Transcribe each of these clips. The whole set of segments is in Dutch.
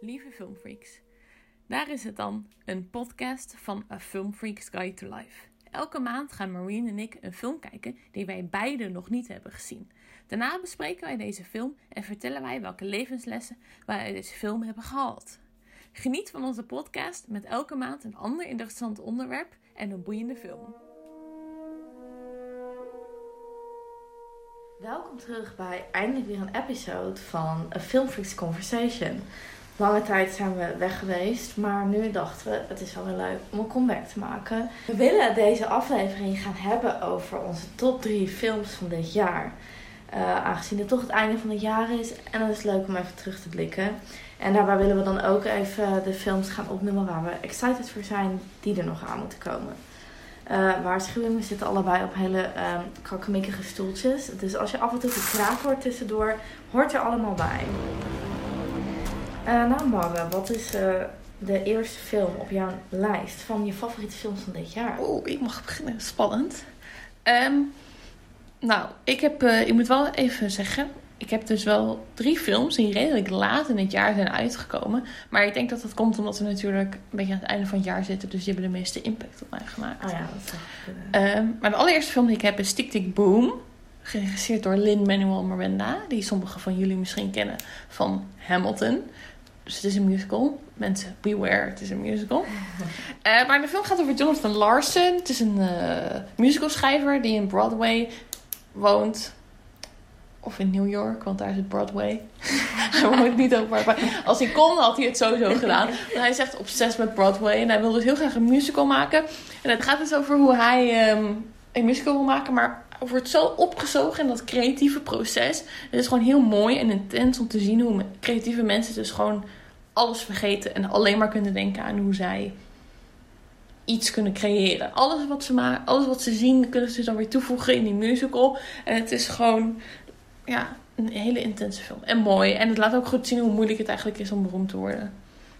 lieve filmfreaks. Daar is het dan, een podcast van A Film Freaks Guide to Life. Elke maand gaan Marine en ik een film kijken die wij beide nog niet hebben gezien. Daarna bespreken wij deze film en vertellen wij welke levenslessen wij uit deze film hebben gehaald. Geniet van onze podcast met elke maand een ander interessant onderwerp en een boeiende film. Welkom terug bij eindelijk weer een episode van A Film Freaks Conversation. Lange tijd zijn we weg geweest, maar nu dachten we het is wel weer leuk om een comeback te maken. We willen deze aflevering gaan hebben over onze top 3 films van dit jaar. Uh, aangezien het toch het einde van het jaar is en dan is het leuk om even terug te blikken. En daarbij willen we dan ook even de films gaan opnoemen waar we excited voor zijn die er nog aan moeten komen. Uh, waarschuwing, we zitten allebei op hele uh, krakkemikkige stoeltjes. Dus als je af en toe gekraak hoort tussendoor, hoort er allemaal bij. Uh, nou wat is uh, de eerste film op jouw lijst van je favoriete films van dit jaar? Oeh, ik mag beginnen. Spannend. Um, nou, ik, heb, uh, ik moet wel even zeggen, ik heb dus wel drie films die redelijk laat in het jaar zijn uitgekomen. Maar ik denk dat dat komt omdat we natuurlijk een beetje aan het einde van het jaar zitten. Dus die hebben de meeste impact op mij gemaakt. Oh ja, dat kunnen. Um, maar de allereerste film die ik heb is Tick Tick Boom. Geregisseerd door Lin-Manuel Miranda. Die sommigen van jullie misschien kennen van Hamilton. Dus het is een musical. Mensen, beware, het is een musical. uh, maar de film gaat over Jonathan Larson. Het is een uh, musicalschrijver die in Broadway woont. Of in New York, want daar is het Broadway. hij woont niet over. Maar als hij kon, had hij het sowieso gedaan. Hij is echt obsessief met Broadway. En hij wil dus heel graag een musical maken. En het gaat dus over hoe hij um, een musical wil maken. Maar wordt zo opgezogen in dat creatieve proces. Het is gewoon heel mooi en intens om te zien hoe creatieve mensen dus gewoon alles vergeten. En alleen maar kunnen denken aan hoe zij iets kunnen creëren. Alles wat ze maken, alles wat ze zien, kunnen ze dan weer toevoegen in die musical. En het is gewoon, ja, een hele intense film. En mooi. En het laat ook goed zien hoe moeilijk het eigenlijk is om beroemd te worden.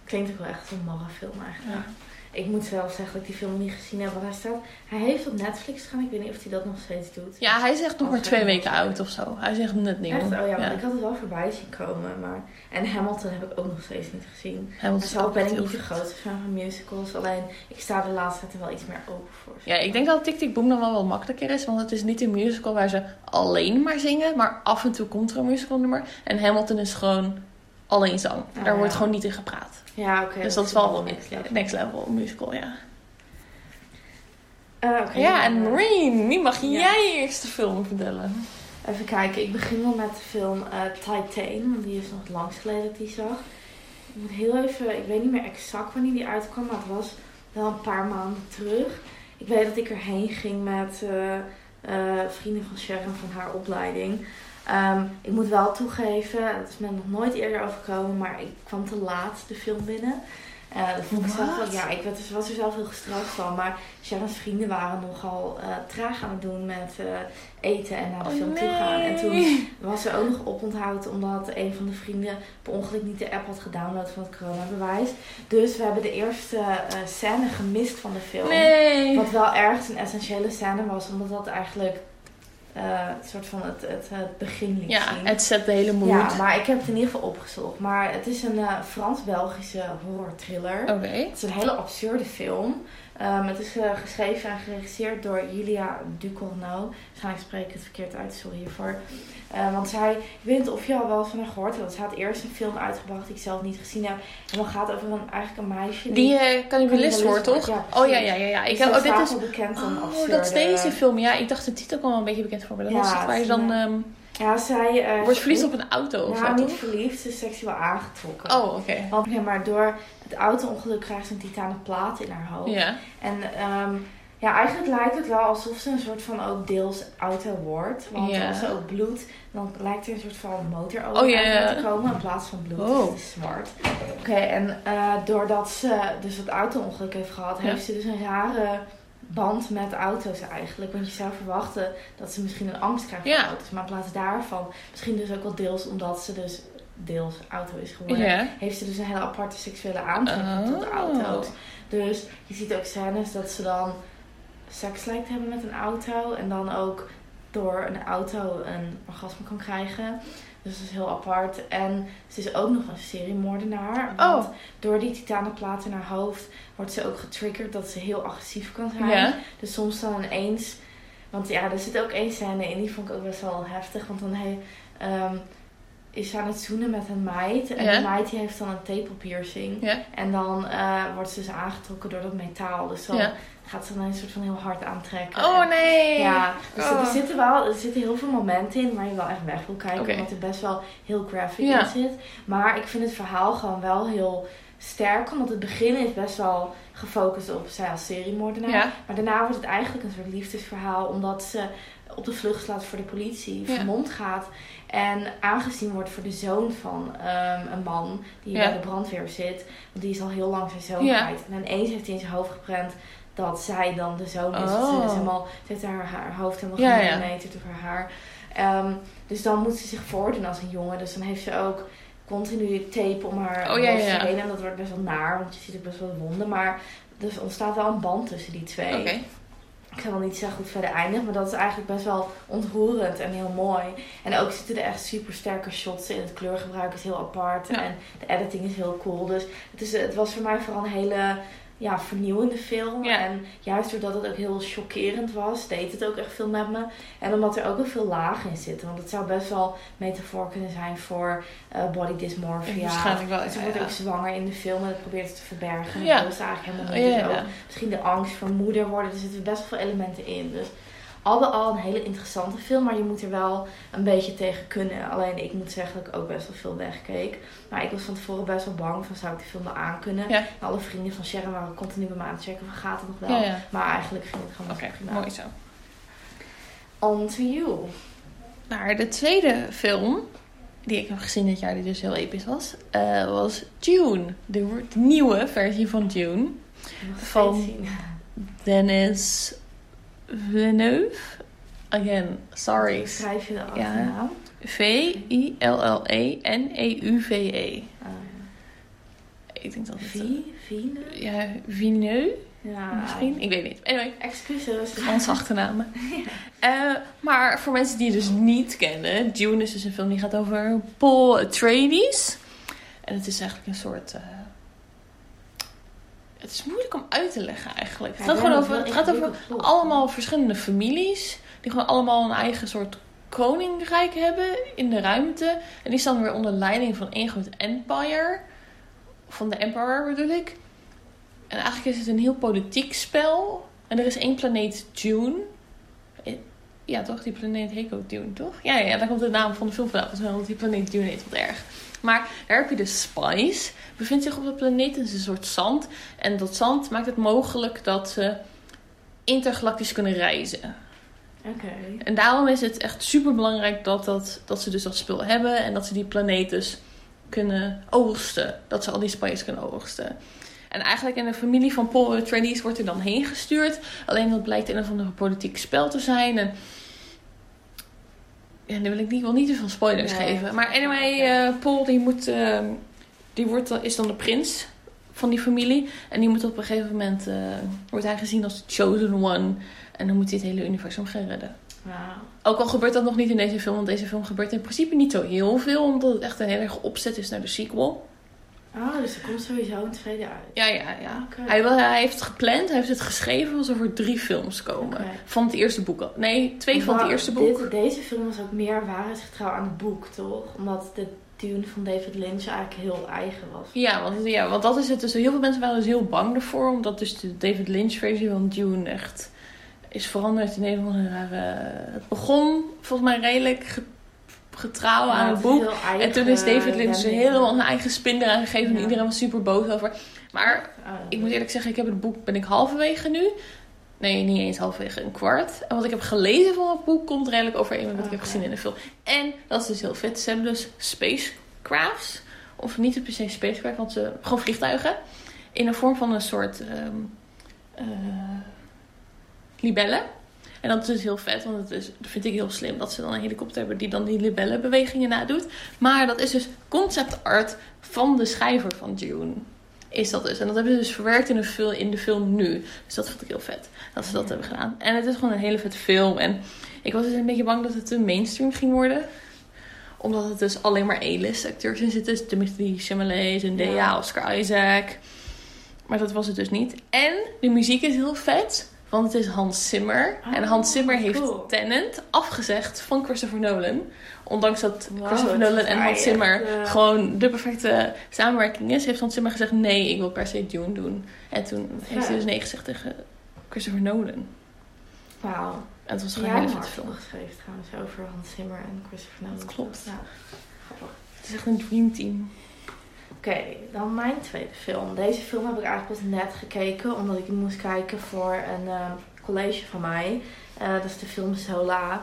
Klinkt ook wel echt een malle film eigenlijk. Ja. Ik moet zelf zeggen dat ik die film niet gezien heb. Want hij staat. Hij heeft op Netflix gaan. Ik weet niet of hij dat nog steeds doet. Ja, hij is echt nog maar twee weken oud of zo. Hij is echt net nieuw. Echt? Oh ja, ja. ik had het wel voorbij zien komen. Maar... En Hamilton heb ik ook nog steeds niet gezien. Hamilton zelf ben ik niet de grootste fan van musicals. Alleen ik sta de laatste tijd er wel iets meer open voor. Ja, ik denk dat Tick Boom dan wel wat makkelijker is. Want het is niet een musical waar ze alleen maar zingen. Maar af en toe komt er een musical nummer. En Hamilton is gewoon alleen zang. Oh, Daar wordt gewoon niet in gepraat. Ja, oké. Okay, dus dat, is wel next level. next level musical, ja. Uh, okay, ja, en Marine, nu mag jij je eerste film vertellen. Even kijken, ik begin wel met de film uh, Titan, want die is nog langst geleden dat die zag. Ik moet heel even, ik weet niet meer exact wanneer die uitkwam, maar het was wel een paar maanden terug. Ik weet dat ik erheen ging met uh, uh, vrienden van Sharon van haar opleiding. Um, ik moet wel toegeven, dat is me nog nooit eerder overkomen, maar ik kwam te laat de film binnen. Uh, dat vond ik zelf wel, ja, ik was, was er zelf heel gestraft van. Maar Sharon's vrienden waren nogal uh, traag aan het doen met uh, eten en naar de oh, film nee. toe gaan. En toen was ze ook nog oponthoud omdat een van de vrienden per ongeluk niet de app had gedownload van het coronabewijs. Dus we hebben de eerste scène gemist van de film. Nee. Wat wel ergens een essentiële scène was, omdat dat eigenlijk uh, het soort van het, het, het begin ja, zien. het zet de hele moed. Ja, maar ik heb het in ieder geval opgezocht. Maar het is een uh, Frans-Belgische horror thriller. Oké. Okay. Het is een hele absurde film. Um, het is uh, geschreven en geregisseerd door Julia Ducournau. Waarschijnlijk spreek ik het verkeerd uit, sorry hiervoor. Uh, want zij, ik weet niet of je al wel eens van haar gehoord hebt. Ze had eerst een film uitgebracht die ik zelf niet gezien heb. En dan gaat over een, eigenlijk een meisje. Die, die uh, Cannibalisme hoort, toch? Ja, oh ja, ja, ja. ja. Ik dus heb, oh, dit is bekend dan oh, dat is deze film. Ja, ik dacht de titel kwam wel een beetje bekend voor me. Dat Ja, was het waar je het dan... Um, ja, zij... Uh, wordt verliefd op een auto of zo, niet verliefd. Ze is seksueel aangetrokken. Oh, oké. Okay. Want, ja, maar door het auto-ongeluk krijgt ze een titanen plaat in haar hoofd. Ja. En um, ja, eigenlijk lijkt het wel alsof ze een soort van ook deels auto wordt. Want Ja. als ze ook bloedt, dan lijkt er een soort van motorolie Oh, te komen in plaats van bloed. Oh. Dus het is zwart. Oké, en eh, doordat ze dus dat auto-ongeluk heeft gehad, Ja. heeft ze dus een rare band met auto's eigenlijk. Want je zou verwachten dat ze misschien een angst krijgt voor Ja. auto's. Maar in plaats daarvan, misschien dus ook wel deels omdat ze dus deels auto is geworden, heeft ze dus een hele aparte seksuele aantrekking tot de Oh. auto's. Dus je ziet ook scènes dat ze dan seks lijkt te hebben met een auto. En dan ook door een auto een orgasme kan krijgen. Dus dat is heel apart. En ze is ook nog een seriemoordenaar. Want Oh. door die titanenplaat in haar hoofd wordt ze ook getriggerd dat ze heel agressief kan zijn. Dus soms dan ineens... Want ja, er zit ook één scène in, die vond ik ook best wel heftig. Want dan hij, ehm, is ze aan het zoenen met een meid. En Ja. die meid die heeft dan een tepelpiercing. En dan eh, wordt ze dus aangetrokken door dat metaal. Dus dan. Gaat ze dan een soort van heel hard aantrekken. Oh nee. ja, dus Oh. er zitten wel er zitten heel veel momenten in waar je wel echt weg wil kijken. Omdat er best wel heel graphic Ja. in zit. Maar ik vind het verhaal gewoon wel heel sterk. Omdat het begin is best wel gefocust op zij als seriemoordenaar. Ja. Maar daarna wordt het eigenlijk een soort liefdesverhaal. Omdat ze op de vlucht slaat voor de politie. Ja. Vermomd gaat. En aangezien wordt voor de zoon van ehm, een man die Ja. bij de brandweer zit. Want die is al heel lang zijn zoon kwijt. En ineens heeft hij in zijn hoofd geprent dat zij dan de zoon is. Oh. Ze, is helemaal, ze heeft haar, haar hoofd helemaal Ja, ja. door haar haar. Ehm, dus dan moet ze zich voordoen als een jongen. Dus dan heeft ze ook continu tape om haar Oh, ja, ja, heen. En dat wordt best wel naar, want je ziet ook best wel wonden. Maar dus er ontstaat wel een band tussen die twee. Oké. Ik ga wel niet zeggen hoe het verder eindigt, maar dat is eigenlijk best wel ontroerend en heel mooi. En ook zitten er echt super sterke shots in. Het kleurgebruik is heel apart Ja. en de editing is heel cool. Dus het, is, het was voor mij vooral een hele ja, vernieuwende film. Ja. En juist doordat het ook heel chockerend was, deed het ook echt veel met me. En omdat er ook wel veel lagen in zitten. Want het zou best wel metafoor kunnen zijn voor eh, body dysmorphia. Waarschijnlijk wel. Ze ja, wordt ja. ook zwanger in de film en het probeert het te verbergen. Ja. Dat ze eigenlijk helemaal niet. Dus ook misschien de angst voor moeder worden. Er zitten best wel veel elementen in. Dus al bij al een hele interessante film. Maar je moet er wel een beetje tegen kunnen. Alleen ik moet zeggen dat ik ook best wel veel wegkeek. Maar ik was van tevoren best wel bang van zou ik die film wel aan kunnen. Ja. En alle vrienden van Sharon waren continu bij me aan het checken van gaat het nog wel. Ja, ja. Maar eigenlijk ging het gewoon wel prima. mooi zo. On to you. Nou, de tweede film die ik heb gezien dit jaar, die dus heel episch was, eh, was Dune. De, de nieuwe versie van. Nog Van-. Denis Villeneuve. Again, sorry. Hoe schrijf je de achternaam? V-I-L-L-E-N-E-U-V-E. Ah, Ik denk dat het... Vie? Viene? Ja, Villeneuve Ja. misschien? Ik weet niet. Anyway, Excuses. Franse achternamen. Eh, maar voor mensen die het dus niet kennen, Dune is dus een film die gaat over Paul Atreides. En het is eigenlijk een soort. eh, het is moeilijk om uit te leggen eigenlijk. Het Ja, gaat gewoon over. Het gaat over allemaal verschillende families. Die gewoon allemaal een eigen soort koninkrijk hebben in de ruimte. En die staan weer onder leiding van één groot empire. Van de Emperor bedoel ik. En eigenlijk is het een heel politiek spel. En er is één planeet Dune. Eh, Ja, toch? Die planeet heet ook Dune, toch? Ja, ja, daar komt de naam van de film mij, want die planeet Dune heet wat erg. Maar daar heb je de Spice. Bevindt zich op de planeet. Het is een soort zand. En dat zand maakt het mogelijk dat ze intergalactisch kunnen reizen. Oké. En daarom is het echt super belangrijk dat, dat, dat ze dus dat spul hebben. En dat ze die planeet dus kunnen oogsten. Dat ze al die spice kunnen oogsten. En eigenlijk in de familie van Paul Atreides wordt er dan heen gestuurd. Alleen dat blijkt een of ander politiek spel te zijn. En ja, nu wil ik niet, wil niet te veel spoilers Nee. geven. Maar anyway, eh, Paul die moet, eh, die wordt, is dan de prins van die familie. En die moet op een gegeven moment, eh, wordt hij gezien als de chosen one. En dan moet hij het hele universum gaan redden. Wauw. Ook al gebeurt dat nog niet in deze film, want deze film gebeurt in principe niet zo heel veel, omdat het echt een heel erg opzet is naar de sequel. Oh, dus er komt sowieso een tweede uit. Ja, ja, ja. Oké. Hij, wil- hij heeft het gepland, hij heeft het geschreven alsof er drie films komen. Van het eerste boek al. Nee, twee van het eerste boek. Dit, deze film was ook meer waarheidsgetrouw aan het boek, toch? Omdat de Dune van David Lynch eigenlijk heel eigen was. Ja want, ja, want dat is het. Dus heel veel mensen waren dus heel bang ervoor, omdat dus de David Lynch versie van Dune echt is veranderd in een andere rare... Het begon volgens mij redelijk getrouw Ja, aan het boek. eigen En toen is David Lynch helemaal zijn eigen spin eraan gegeven en iedereen was super boos over. Maar Oh, Ik moet eerlijk zeggen, ik heb het boek, ben ik halverwege nu. Nee, niet eens halverwege, een kwart. En wat ik heb gelezen van het boek komt redelijk overeen met wat ik heb Oké. gezien in de film. En dat is dus heel vet. Ze hebben dus spacecrafts. Of niet per se spacecraft, want ze gewoon vliegtuigen. In de vorm van een soort ehm eh, libellen. En dat is dus heel vet, want het is, dat vind ik heel slim dat ze dan een helikopter hebben die dan die libellenbewegingen nadoet. Maar dat is dus concept art van de schrijver van Dune. is dat dus. En dat hebben ze dus verwerkt in de, film, in de film nu. Dus dat vond ik heel vet. Dat ze dat hebben gedaan. En het is gewoon een hele vette film. En ik was dus een beetje bang dat het te mainstream ging worden. Omdat het dus alleen maar A-list acteurs in zitten. Dus Timothy Chalamet, Zendaya, Ja. Oscar Isaac. Maar dat was het dus niet. En de muziek is heel vet. Want het is Hans Zimmer. en Oh, Hans Zimmer heeft cool. Tenet afgezegd van Christopher Nolan. Ondanks dat Wow, Christopher Nolan en Hans Zimmer gewoon de perfecte samenwerking is, heeft Hans Zimmer gezegd: nee, ik wil per se Dune doen. En toen heeft hij dus nee gezegd tegen Christopher Nolan. Wauw. En het was gewoon Jij een hele een vette artikel film. geschreven trouwens over Hans Zimmer en Christopher Nolan. Dat klopt. Ja. Het is echt een dream Oké, dan mijn tweede film. Deze film heb ik eigenlijk pas net gekeken, omdat ik die moest kijken voor een eh, college van mij. Eh, dat is de film Zola.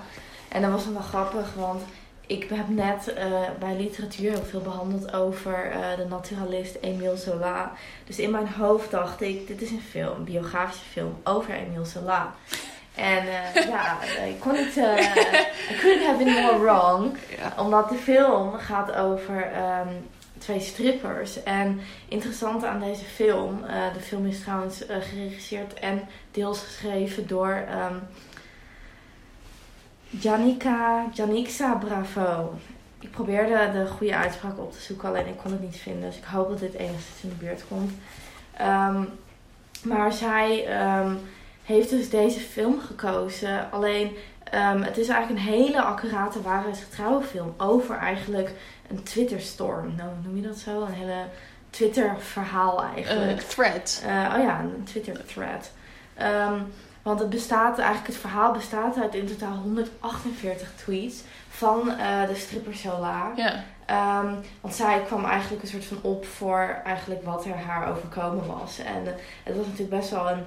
En dat was dan wel grappig, want ik heb net eh, bij literatuur heel veel behandeld over eh, de naturalist Emile Zola. Dus in mijn hoofd dacht ik, dit is een film, een biografische film over Emile Zola. En ja, ik kon niet, I couldn't have been more wrong Ja. omdat de film gaat over ehm, twee strippers. En interessant aan deze film, eh, de film is trouwens eh, geregisseerd en deels geschreven door ehm Janika, Janiksa Bravo. Ik probeerde de goede uitspraak op te zoeken, alleen ik kon het niet vinden. Dus ik hoop dat dit enigszins in de buurt komt. Ehm, maar zij ehm, heeft dus deze film gekozen. Alleen het is eigenlijk een hele accurate waarheidsgetrouwe film over eigenlijk een Twitterstorm. Nou, noem je dat zo? Een hele Twitter-verhaal eigenlijk. Eh, thread. Eh, oh ja, een Twitter-thread. Ehm, want het bestaat eigenlijk, het verhaal bestaat uit in totaal 148 tweets van eh, de stripper Sola. Ja. Ehm, want zij kwam eigenlijk een soort van op voor eigenlijk wat er haar overkomen was. En het was natuurlijk best wel een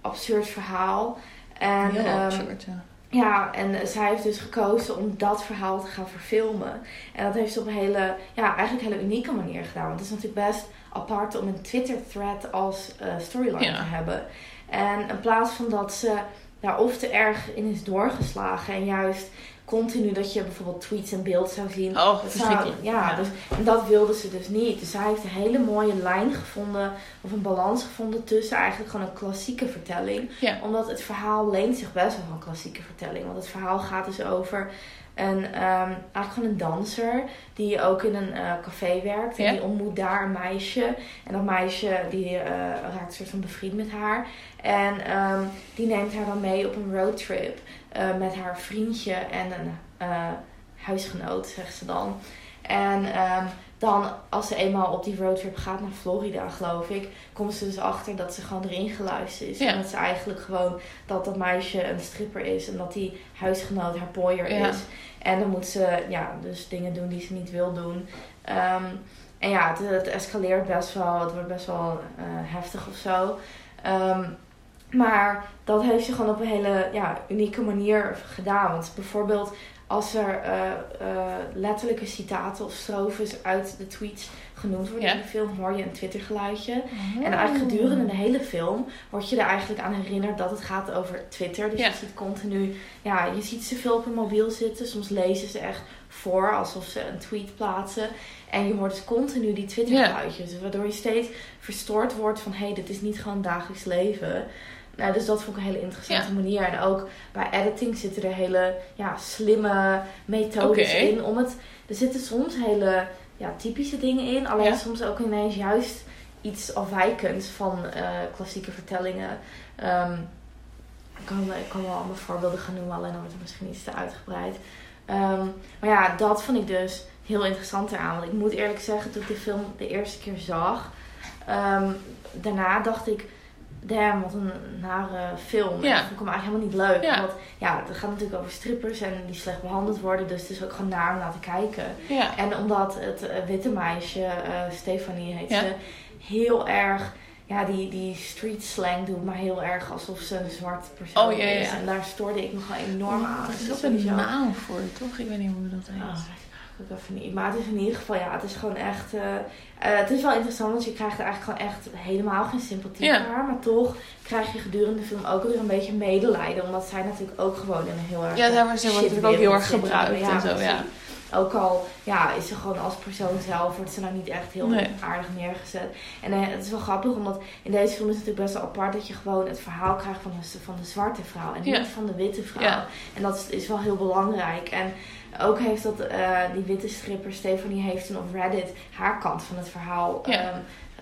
absurd verhaal. En, Heel ehm, absurd, ja. Ja, en zij heeft dus gekozen om dat verhaal te gaan verfilmen. En dat heeft ze op een hele, ja, eigenlijk hele unieke manier gedaan. Want het is natuurlijk best apart om een Twitter-thread als eh, storyline Ja. te hebben. En in plaats van dat ze daar of te erg in is doorgeslagen en juist continu dat je bijvoorbeeld tweets en beeld zou zien. Oh, Dat zou- ja, Dus, en dat wilde ze dus niet. Dus zij heeft een hele mooie lijn gevonden, of een balans gevonden tussen eigenlijk gewoon een klassieke vertelling Ja. omdat het verhaal leent zich best wel van klassieke vertelling. Want het verhaal gaat dus over een, ehm, eigenlijk gewoon een danser die ook in een eh, café werkt. En Ja. die ontmoet daar een meisje. En dat meisje die eh, raakt een soort van bevriend met haar. En ehm, die neemt haar dan mee op een roadtrip eh, met haar vriendje en een eh, huisgenoot, zegt ze dan. En ehm, dan, als ze eenmaal op die roadtrip gaat naar Florida, geloof ik, komt ze dus achter dat ze gewoon erin geluisterd is. Ja. En dat ze eigenlijk gewoon, dat dat meisje een stripper is en dat die huisgenoot haar pooier Ja. is. En dan moet ze, ja, dus dingen doen die ze niet wil doen. Ehm, en ja, het, het escaleert best wel, het wordt best wel eh, heftig of zo. Ehm, maar dat heeft ze gewoon op een hele ja, unieke manier gedaan. Want bijvoorbeeld als er eh, eh, letterlijke citaten of strofes uit de tweets genoemd worden in de film, hoor je een Twitter geluidje. Oh. En eigenlijk gedurende de hele film word je er eigenlijk aan herinnerd dat het gaat over Twitter. Dus je ziet continu, ja, je ziet ze veel op hun mobiel zitten. Soms lezen ze echt voor alsof ze een tweet plaatsen. En je hoort dus continu die Twitter Ja. geluidjes. Dus waardoor je steeds verstoord wordt van, hé, hey, dit is niet gewoon dagelijks leven. Nou, dus dat vond ik een hele interessante manier. En ook bij editing zitten er hele ja, slimme methodes in. Om het, er zitten soms hele ja, typische dingen in. Alleen Ja. soms ook ineens juist iets afwijkends van eh, klassieke vertellingen. Ehm, ik, kan, ik kan wel allemaal voorbeelden gaan noemen, alleen dan wordt het misschien iets te uitgebreid. Ehm, maar ja, dat vond ik dus heel interessant eraan. Want ik moet eerlijk zeggen, toen ik de film de eerste keer zag, ehm, daarna dacht ik, damn, wat een nare film. Ja. Ik vond ik hem eigenlijk helemaal niet leuk. Ja. Want ja, het gaat natuurlijk over strippers en die slecht behandeld worden. Dus het is ook gewoon naar om naar te kijken. Ja. En omdat het eh, witte meisje, eh Stefanie heet ze, heel erg ja, die, die street slang doet, maar heel erg alsof ze een zwart persoon Oh, ja, ja, is. En daar stoorde ik me gewoon enorm aan. Er is ook een naam voor, toch? Ik weet niet hoe dat heet. Oh, even niet. Maar het is in ieder geval, ja, het is gewoon echt. eh, eh, het is wel interessant, want je krijgt er eigenlijk gewoon echt helemaal geen sympathie Ja. voor haar. Maar toch krijg je gedurende de film ook weer een beetje medelijden. Omdat zij natuurlijk ook gewoon in een heel erg. Ja, daar wordt natuurlijk ook heel erg gebruikt en zo, precies. ja. Ook al ja, is ze gewoon als persoon zelf, wordt ze nou niet echt heel Nee. aardig neergezet. En eh, het is wel grappig, omdat in deze film is het natuurlijk best wel apart dat je gewoon het verhaal krijgt van de, van de zwarte vrouw en Ja. niet van de witte vrouw. Ja. En dat is, is wel heel belangrijk. En ook heeft dat, eh, die witte stripper Stephanie heeft toen op Reddit haar kant van het verhaal Ja. ehm,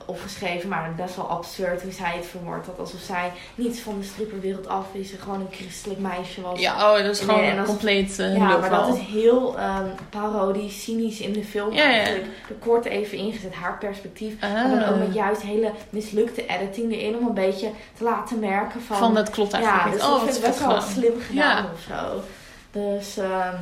opgeschreven. Maar best wel absurd hoe zij het verwoordt. Dat alsof zij niets van de stripperwereld af is en gewoon een christelijk meisje was. Ja, oh, dat is gewoon en als- compleet uh, Ja, maar dat is heel ehm parodisch, cynisch in de film Ja, ja. eigenlijk. Er kort even ingezet, haar perspectief. Ah. Maar dan ook met juist hele mislukte editing erin om een beetje te laten merken van... van dat klopt eigenlijk ja, niet. dus oh, vind het best wel slim gedaan Ja. of zo. Dus ehm,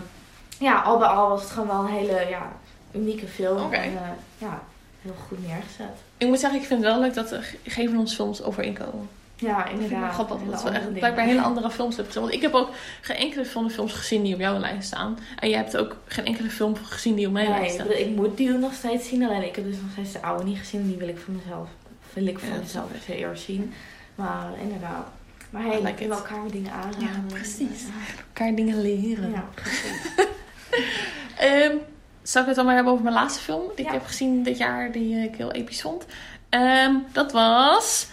ja, al bij al was het gewoon wel een hele ja, unieke film. En, eh, ja, heel goed neergezet. Ik moet zeggen, ik vind het wel leuk dat er geven ons films overeenkomen. Ja, Ik vind inderdaad. grappig Hele dat we echt blijkbaar hele andere films hebben gezien. Want ik heb ook geen enkele van de films gezien die op jouw lijst staan. En jij hebt ook geen enkele film gezien die op mijn Nee, lijst ik, staat. ik moet die nog steeds zien. Alleen ik heb dus nog steeds de oude niet gezien. Die wil ik voor mezelf, wil ik voor Ja, dat mezelf ik. even eerst zien. Maar inderdaad. Maar hey, we like kunnen elkaar weer dingen aanraden. Ja, precies. Elkaar dingen leren. Ja, precies. Ehm, zal ik het dan maar hebben over mijn laatste film die ik heb gezien dit jaar, die ik heel episch vond. Ehm, dat was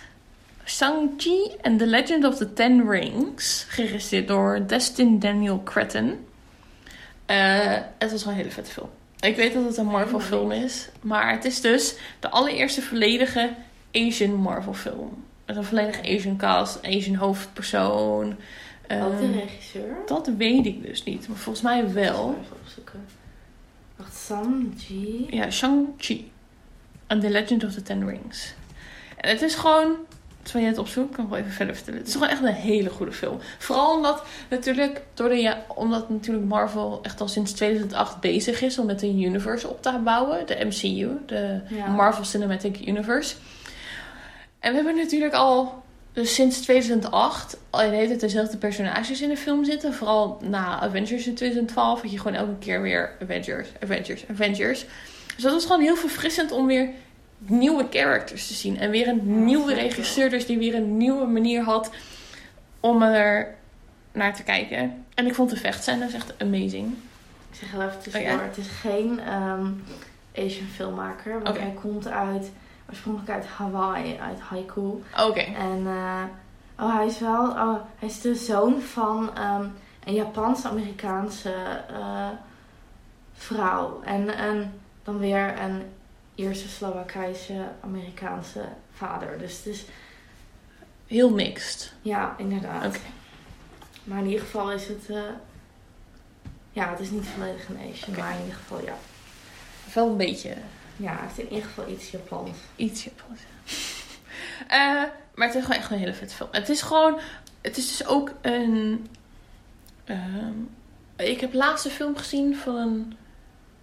Shang-Chi and the Legend of the Ten Rings, geregisseerd door Destin Daniel Cretton. Eh, het was wel een hele vette film. Ik weet dat het een Marvel film is, maar het is dus de allereerste volledige Asian Marvel film. Met een volledig Asian cast, Asian hoofdpersoon. Ook de Ehm, regisseur? dat weet ik dus niet, maar volgens mij wel. Even opzoeken. Wacht, Sanji. Ja, Shang-Chi. And the Legend of the Ten Rings. En het is gewoon... Terwijl je het opzoekt, kan ik wel even verder vertellen. Het is gewoon echt een hele goede film. Vooral omdat natuurlijk, door de, ja, omdat natuurlijk Marvel echt al sinds 2008 bezig is om met een universe op te bouwen. De MCU, de Ja. Marvel Cinematic Universe. En we hebben natuurlijk al dus sinds 2008 al hele tijd dezelfde personages in de film zitten. Vooral na Avengers in 2012 had je gewoon elke keer weer Avengers, Avengers, Avengers. Dus dat was gewoon heel verfrissend om weer nieuwe characters te zien. En weer een nieuwe regisseur dus die weer een nieuwe manier had om er naar te kijken. En ik vond de vechtscènes echt amazing. Ik zeg heel even tussendoor. Oh? Het is geen ehm, Asian filmmaker. Want hij komt uit, oorspronkelijk uit Hawaii, uit Haiku. Oké. En eh, oh, hij is wel, oh, hij is de zoon van ehm, een Japans-Amerikaanse eh, vrouw. En een, dan weer een Ierse, Slowakijse, Amerikaanse vader. Dus het is, Heel mixed. ja, inderdaad. Oké. Maar in ieder geval is het, eh, ja, het is niet volledig een Asian. Maar in ieder geval, ja. Wel een beetje Ja, hij heeft in ieder geval iets Japans. iets Japans. Eh, maar het is gewoon echt een hele vet film. Het is gewoon... Het is dus ook een... ehm, ik heb laatst een film gezien van een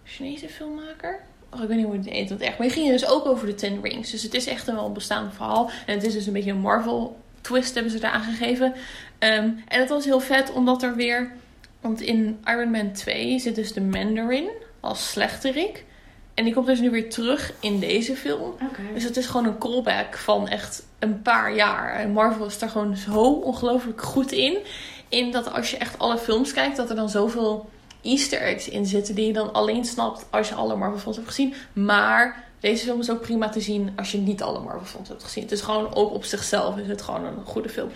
Chinese filmmaker. Oh, ik weet niet hoe het heet. Want echt. Maar die ging dus ook over de Ten Rings. Dus het is echt een wel bestaand verhaal. En het is dus een beetje een Marvel twist hebben ze daar aangegeven. Ehm, en het was heel vet omdat er weer... Want in Iron Man 2 zit dus de Mandarin als slechterik. En die komt dus nu weer terug in deze film. Dus het is gewoon een callback van echt een paar jaar. En Marvel is daar gewoon zo ongelooflijk goed in. In dat als je echt alle films kijkt, dat er dan zoveel easter eggs in zitten. Die je dan alleen snapt als je alle Marvel films hebt gezien. Maar deze film is ook prima te zien als je niet alle Marvel films hebt gezien. Het is gewoon ook op zichzelf is het gewoon een goede film.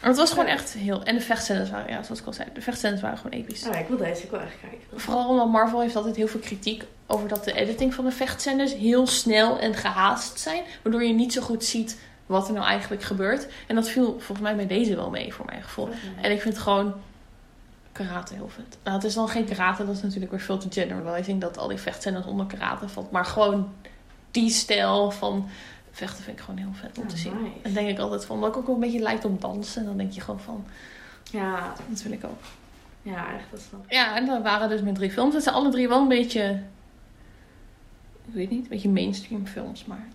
Maar het was gewoon echt heel... En de vechtscènes waren, ja, zoals ik al zei, de vechtscènes waren gewoon episch. Oh, ja, ik wil deze ook wel echt kijken. Vooral omdat Marvel heeft altijd heel veel kritiek over dat de editing van de vechtscènes heel snel en gehaast zijn. Waardoor je niet zo goed ziet wat er nou eigenlijk gebeurt. En dat viel volgens mij bij deze wel mee, voor mijn gevoel. En ik vind gewoon karate heel vet. Nou, het is dan geen karate, dat is natuurlijk weer veel te generalizing dat al die vechtscènes onder karate valt. Maar gewoon die stijl van vechten vind ik gewoon heel vet om te zien. nice. En denk ik altijd van, wat ook een beetje lijkt op dansen. En dan denk je gewoon van, Ja, dat wil ik ook. ja, echt, dat snap ik. Ja, en dat waren dus met drie films. Het zijn alle drie wel een beetje, ik weet niet, een beetje mainstream films, maar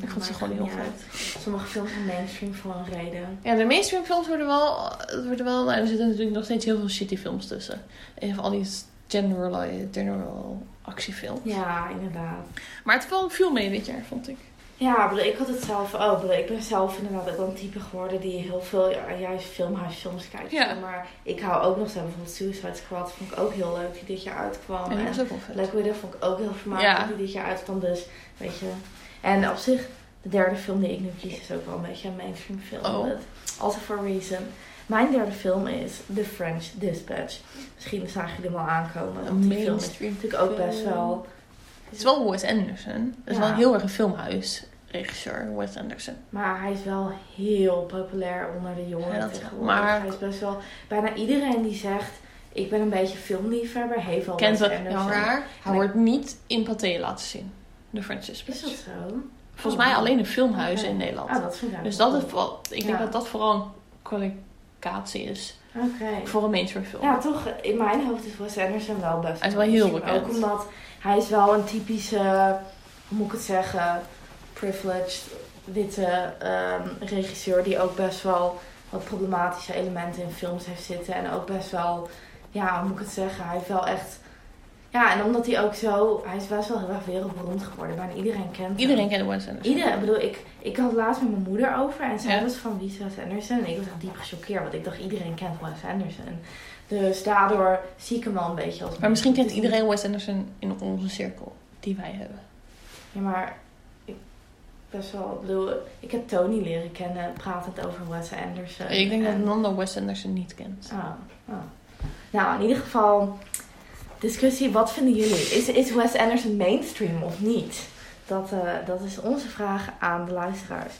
ik vond ze gewoon heel vet. Sommige films zijn mainstream voor een reden. Ja, de mainstream films worden wel, worden wel, nou, er zitten natuurlijk nog steeds heel veel shitty films tussen. Even al die general, general actiefilms. Ja, inderdaad. Maar het viel mee dit jaar, vond ik. Ja, ik had het zelf ook. Ik, ben zelf inderdaad ook wel een type geworden die heel veel juist filmhuisfilms kijkt. Ja. Maar ik hou ook nog steeds bijvoorbeeld Suicide Squad. Vond ik ook heel leuk die dit jaar uitkwam. En En. Black Widow vond ik ook heel vermakelijk Ja. die dit jaar uitkwam. Dus, weet je. En op zich, de derde film die ik nu kies is ook wel een beetje een mainstream film. Oh. Also for a reason. Mijn derde film is The French Dispatch. Misschien zagen jullie hem al aankomen. Een die film is mainstream natuurlijk ook best wel... Het is wel Wes Anderson. Dat is Ja. wel heel erg een filmhuisregisseur, Wes Anderson. Maar hij is wel heel populair onder de jongeren Ja, dat. Maar- Hij is best wel... Bijna iedereen die zegt... Ik ben een beetje filmliefhebber. Heeft wel Kent Wes Anderson. raar? Hij wordt niet in Pathé laten zien. De French Is dat zo? Volgens mij alleen in filmhuizen in Nederland. Ah, dat vind ik dus dat is wel ik denk Ja. dat dat vooral een kwalificatie is voor een mainstream film. Ja, toch. In mijn hoofd is Wes Anderson wel best Hij is wel heel bekend. Ook omdat hij is wel een typische... Hoe moet ik het zeggen? Privileged witte ehm, regisseur die ook best wel wat problematische elementen in films heeft zitten. En ook best wel, ja, hoe moet ik het zeggen? Hij heeft wel echt. Ja, en omdat hij ook zo. Hij is best wel heel erg wereldberoemd geworden. Bijna iedereen kent hem. Iedereen kent Wes Anderson. Iedereen, ik bedoel, ik, ik had het laatst met mijn moeder over en zij Ja. was van wie is Wes Anderson? En ik was echt diep gechoqueerd, want ik dacht iedereen kent Wes Anderson. Dus daardoor zie ik hem wel een beetje als... Maar misschien kent iedereen Wes Anderson in onze cirkel die wij hebben. Ja, maar ik best wel, ik bedoel, ik heb Tony leren kennen pratend over Wes Anderson. ik denk dat Nando Wes Anderson niet kent. Ah, ah. Nou, in ieder geval, discussie, wat vinden jullie? Is, is Wes Anderson mainstream of niet? Dat, eh, dat is onze vraag aan de luisteraars.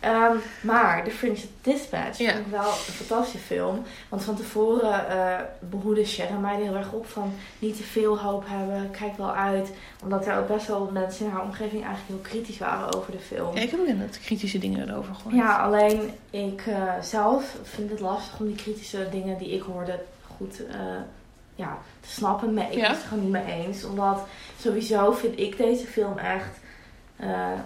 Ehm, maar The French Dispatch Ja. vind ik wel een fantastische film. Want van tevoren eh behoede Sharon mij er heel erg op van niet te veel hoop hebben. Kijk wel uit. Omdat er ook best wel mensen in haar omgeving eigenlijk heel kritisch waren over de film. Ja, ik heb ook net kritische dingen erover gehoord. Ja, alleen ik eh, zelf vind het lastig om die kritische dingen die ik hoorde goed eh, ja, te snappen. Maar ik Ja. ben het er gewoon niet mee eens. Omdat sowieso vind ik deze film echt,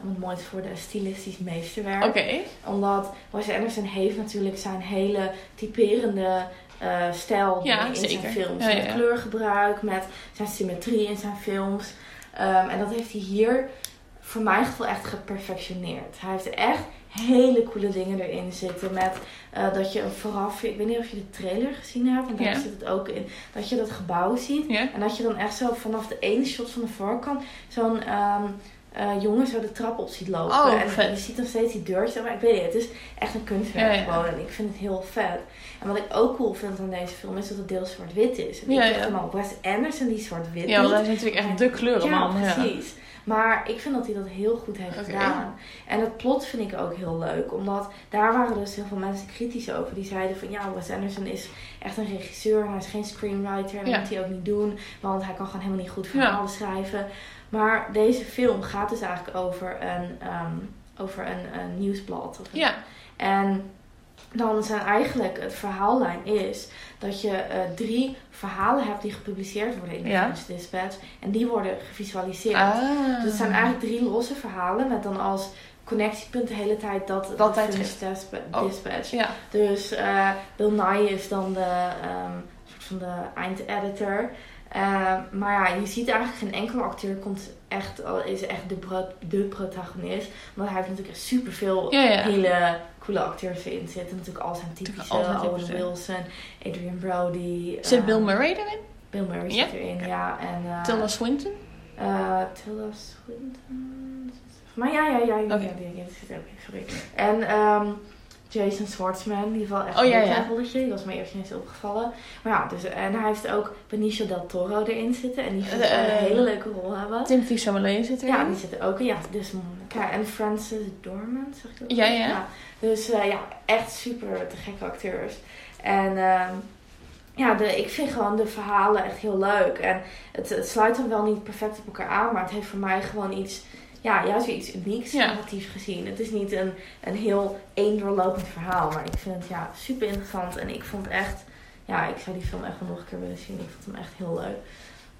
om het mooi te worden, een stilistisch meesterwerk. Oké. Omdat Wes Anderson heeft natuurlijk zijn hele typerende eh, stijl Ja, in zeker. zijn films. Ja, ja, met kleurgebruik, met zijn symmetrie in zijn films. Ehm, en dat heeft hij hier voor mijn gevoel echt geperfectioneerd. Hij heeft echt hele coole dingen erin zitten. Met eh, dat je een vooraf, ik weet niet of je de trailer gezien hebt, want daar zit het ook in. Dat je dat gebouw ziet. En dat je dan echt zo vanaf de ene shot van de voorkant zo'n ehm, eh, jongen zo de trap op ziet lopen. Oh, en vet. je ziet dan steeds die deurtjes. Maar ik weet niet, het is echt een kunstwerk Ja, ja. gewoon. En ik vind het heel vet. En wat ik ook cool vind aan deze film is dat het deels zwart-wit is. En Ja, ik dacht ja. Wes Anderson die zwart-wit Ja, hij is natuurlijk echt de kleurenman. Ja, Ja, precies. Maar ik vind dat hij dat heel goed heeft gedaan. En het plot vind ik ook heel leuk. Omdat daar waren dus heel veel mensen kritisch over. Die zeiden van ja, Wes Anderson is echt een regisseur. En hij is geen screenwriter. En dat moet hij ook niet doen. Want hij kan gewoon helemaal niet goed verhalen schrijven. Maar deze film gaat dus eigenlijk over een, ehm, over een, een nieuwsblad. Ja. en dan zijn eigenlijk, het verhaallijn is dat je eh, drie verhalen hebt die gepubliceerd worden in de Ja. French Dispatch. En die worden gevisualiseerd. Ah. Dus het zijn eigenlijk drie losse verhalen met dan als connectiepunt de hele tijd dat Dat. French Dispa- Oh. Dispatch. Ja. Dus eh, Bill Nye is dan de, ehm, soort van de eindeditor. Eh, maar ja, je ziet eigenlijk geen enkele acteur komt echt, al is echt de, de protagonist. Want hij heeft natuurlijk echt superveel Ja, ja. hele coole acteurs in zitten. Natuurlijk al zijn typische Owen. Wilson, Adrian Brody. Zit eh, Bill Murray erin? Bill Murray zit erin, ja. En, eh, Tilda Swinton? eh, Tilda Swinton. Maar ja, ja, ja. ja, Oké. ja, er ehm, Jason Schwartzman, die wel echt Oh, ja, een ja. rolletje. Die was me eerst niet eens opgevallen. Maar ja, dus, en hij heeft ook Benicio del Toro erin zitten. En die vind ik Eh, een hele leuke rol hebben. Timothy Chalamet zit erin. Ja, die zit er ook in. Ja, dus kijk, en Frances Dormant, zeg ik dat? Ja, ja. Dus eh, ja, echt super te gekke acteurs. En ehm, ja, de, ik vind gewoon de verhalen echt heel leuk. En het, het sluit dan wel niet perfect op elkaar aan, maar het heeft voor mij gewoon iets, ja, juist weer iets unieks Ja. narratief gezien. Het is niet een, een heel één doorlopend verhaal, maar ik vind het ja, super interessant. En ik vond echt, ja, ik zou die film echt wel nog een keer willen zien. Ik vond hem echt heel leuk.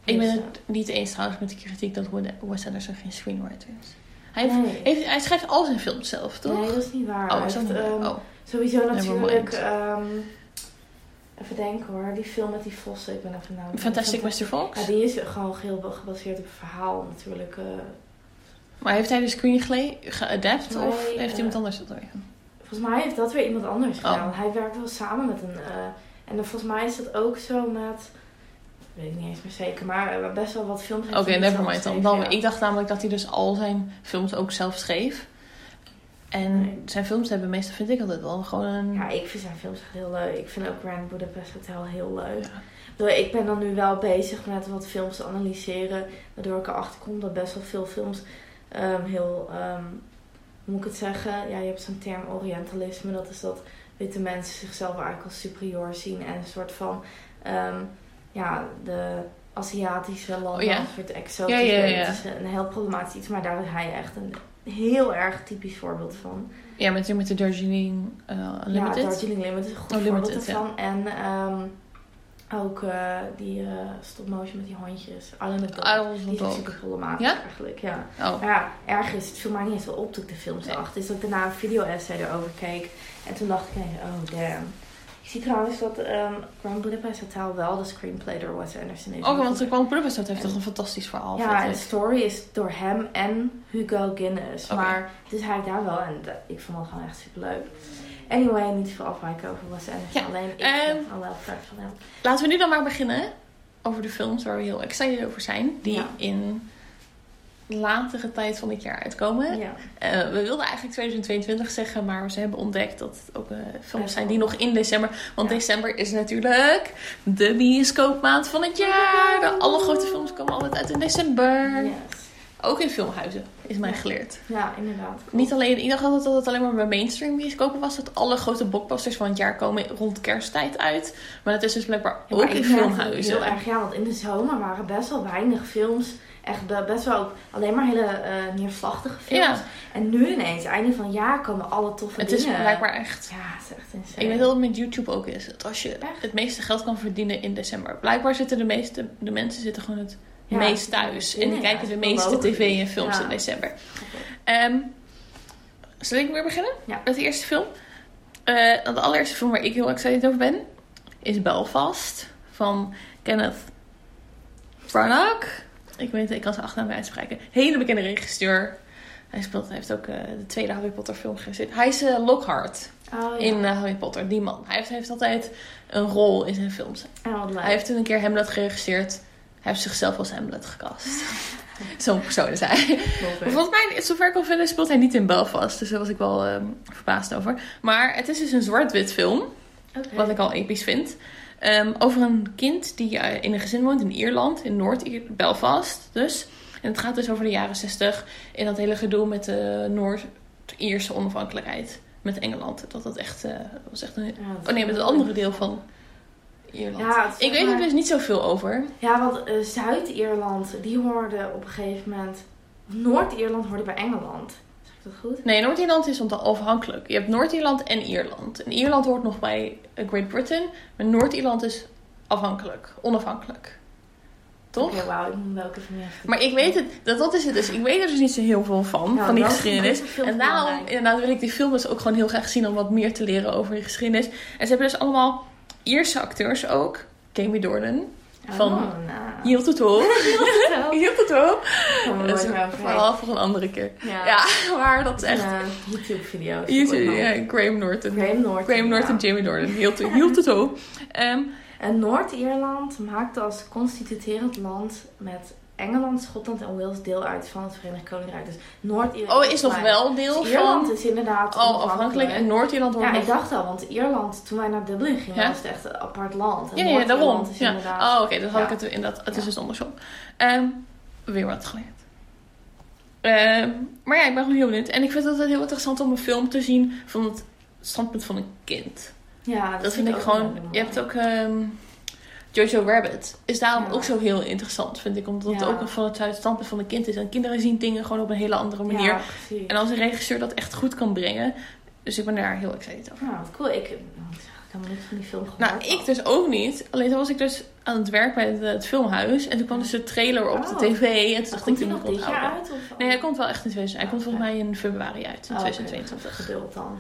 Ik ben Dus, het niet eens trouwens met de kritiek dat Wes Anderson geen screenwriter is. Hij, eh, heeft, nee. heeft- hij schrijft al zijn films zelf, toch? Nee, dat is niet waar. oh, is dat heeft, niet waar? ehm, oh. Sowieso natuurlijk. ehm, even denken hoor. Die film met die vossen. Ik ben even naam. Fantastic Mr. Fox? Ja, die is gewoon heel gebaseerd op het verhaal natuurlijk. eh, Maar heeft hij de screenplay geadapt of heeft eh, iemand anders dat gedaan? Volgens mij heeft dat weer iemand anders Oh. gedaan. Hij werkt wel samen met een... eh, en dan volgens mij is dat ook zo met... Ik weet het niet eens meer zeker, maar eh, best wel wat films. heeft Oké, niet nevermind dan. dan. Ik dacht namelijk dat hij dus al zijn films ook zelf schreef. En Nee. zijn films hebben meestal, vind ik altijd wel, gewoon een... Ja, ik vind zijn films heel leuk. Ik vind ook Grand Budapest Hotel heel leuk. Ja. Ik Ik ben dan nu wel bezig met wat films te analyseren. Waardoor ik erachter kom dat best wel veel films ehm, heel... ehm, hoe moet ik het zeggen? Ja, je hebt zo'n term orientalisme. Dat is dat witte mensen zichzelf eigenlijk als superieur zien. En een soort van... ehm, ja, de Aziatische landen Oh ja? een soort exotisch. Ja, ja, ja, ja. Het is een heel problematisch iets. Maar daar is hij echt een heel erg typisch voorbeeld van. Ja, met, met de Darjeeling uh. Ja, Darjeeling Limited is een goed Oh, voorbeeld Limited, ervan. En ehm, ook eh, die eh stop motion met die hondjes. Island of Dog. Die is ook super problematisch Ja? eigenlijk, ja. Oh, Maar ja, ergens, het viel mij niet eens wel op toen ik de film Nee. zag. Dus dat ik daarna een video-essay erover keek. En toen dacht ik, ineens, oh damn. Ik zie trouwens dat ehm Grand Budapest Hotel wel de screenplay door Wes Anderson is. Oké, want de Grand Budapest heeft toch een fantastisch verhaal. Ja, en ik. story is door hem en Hugo Guinness. Oké. Maar het is hij daar wel en ik vond het gewoon echt super leuk. Anyway, niet veel afwijken over Wes Anderson. Ja, Alleen ik al wel fan van hem. Laten we nu dan maar beginnen over de films waar we heel excited over zijn. Die Ja. in latere tijd van dit jaar uitkomen. Ja. Eh, we wilden eigenlijk 2022 zeggen, maar ze hebben ontdekt dat het ook eh, films zijn die nog in december. Want Ja. december is natuurlijk de bioscoopmaand van het jaar. De alle grote films komen altijd uit in december. Yes. Ook in filmhuizen, is mij geleerd. ja, inderdaad. Niet alleen, ik dacht altijd dat het alleen maar bij mainstream bioscopen was. Dat alle grote blockbusters van het jaar komen rond kersttijd uit. Maar dat is dus blijkbaar Ja, ook in filmhuizen. Heel erg, ja, want in de zomer waren best wel weinig films. Echt be- best wel ook alleen maar hele eh, neerslachtige films. Ja. En nu ineens, einde van het jaar, komen alle toffe Het is dingen. blijkbaar echt... Ja, het is echt insane. Ik weet dat het met YouTube ook is. Dat als je Echt? het meeste geld kan verdienen in december. Blijkbaar zitten de meeste de mensen zitten gewoon het Ja, meest thuis. En die kijken de meeste tv en films in december. Ehm zal ik weer beginnen? Ja. Met de eerste film. Eh, de allereerste film waar ik heel excited over ben is Belfast van Kenneth Branagh. Ik weet ik kan zijn achternaam niet uitspreken. Hele bekende regisseur. Hij, speelt, hij heeft ook eh, de tweede Harry Potter film geregisseerd. Hij is eh, Lockhart Oh, ja. in Harry Potter, die man. Hij heeft, heeft altijd een rol in zijn films. Leuk. Hij heeft toen een keer Hamlet geregisseerd. Hij heeft zichzelf als Hamlet gecast. Zo'n persoon is hij. Volgens mij, zover ik al vind, speelt hij niet in Belfast. Dus daar was ik wel ehm, verbaasd over. Maar het is dus een zwart-wit film. Wat ik al episch vind. Ehm, over een kind die eh, in een gezin woont in Ierland. In Noord-Belfast dus. En het gaat dus over de jaren 60. In dat hele gedoe met de Noord-Ierse onafhankelijkheid. Met Engeland. Dat dat echt... eh, was echt een... Oh nee, met het andere deel van Ierland. Ja, ik weet zeg er maar- dus niet zoveel over. Ja, want eh, Zuid-Ierland, die hoorde op een gegeven moment... Noord-Ierland hoorde bij Engeland. Zeg ik dat goed? Nee, Noord-Ierland is onafhankelijk. Je hebt Noord-Ierland en Ierland. En Ierland hoort nog bij eh, Great Britain. Maar Noord-Ierland is afhankelijk. Onafhankelijk. Toch? Oké, wauw, ik moet welke van je Maar ik weet het, dat, dat is het dus. Ik weet er dus niet zo heel veel van, Ja, van die geschiedenis. En daarom inderdaad wil ik die film dus ook gewoon heel graag zien om wat meer te leren over die geschiedenis. En ze hebben dus allemaal Ierse acteurs ook. Jamie Dornan. van Oh, nou. Yield het op. Heel Yield het op. Verhaal voor een andere keer. Ja, Ja, maar dat is echt... YouTube-video's. YouTube, ja, Graham Norton. Graham Norton. Graham Norton, ja. Jamie Dornan. Hield, hield het op. En Noord-Ierland maakt als constituerend land met Engeland, Schotland en Wales deel uit van het Verenigd Koninkrijk. Dus Noord-Ierland oh, is nog wel deel Dus Ierland van... is inderdaad Oh, afhankelijk. En Noord-Ierland Ja, ik dacht al, want Ierland, toen wij naar Dublin gingen, Ja? was het echt een apart land. En Ja, ja, daarom. Is Ja. inderdaad... Oh, oké. dan had Ja. ik het inderdaad... Het is dus andersom. Ehm, weer wat geleerd. Ehm, maar ja, ik ben gewoon heel benieuwd. En ik vind het altijd heel interessant om een film te zien van het standpunt van een kind. Ja, Dat, vind ik ook gewoon... Je hebt ook... ehm, Jojo Rabbit is daarom Ja. ook zo heel interessant, vind ik. Omdat het ook van het standpunt van een kind is. En kinderen zien dingen gewoon op een hele andere manier. Ja. En als een regisseur dat echt goed kan brengen. Dus ik ben daar heel excited over. Nou, wat cool. Ik, ik heb helemaal niks van die film gehoord. Nou, ik dus ook niet. Alleen toen was ik dus aan het werk bij het, het filmhuis. En toen kwam dus de trailer op de Oh. tv. En toen dacht ik, toen nog dit jaar uit? Of? Nee, hij komt wel echt in 2020. Hij komt Oké. volgens mij in februari uit, in Oh, oké, 2022. Geduld dan.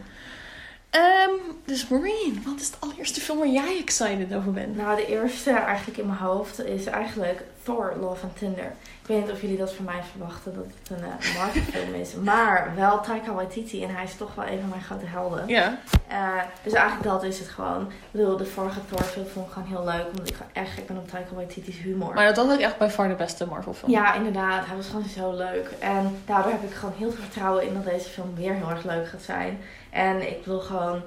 Ehm, dus Marine, wat is de allereerste film waar jij excited over bent? Nou, de eerste eigenlijk in mijn hoofd is eigenlijk Thor, Love and Tinder. Ik weet niet of jullie dat van mij verwachten, dat het een uh, Marvel film is. Maar wel Taika Waititi en hij is toch wel een van mijn grote helden. Ja. Uh, dus eigenlijk dat is het gewoon. Ik bedoel, de vorige Thor film vond ik gewoon heel leuk. Omdat ik echt gek ben op Taika Waititi's humor. Maar dat was ook echt bij far de beste Marvel film. Ja, inderdaad. Hij was gewoon zo leuk. En daardoor heb ik gewoon heel veel vertrouwen in dat deze film weer heel erg leuk gaat zijn. En ik wil gewoon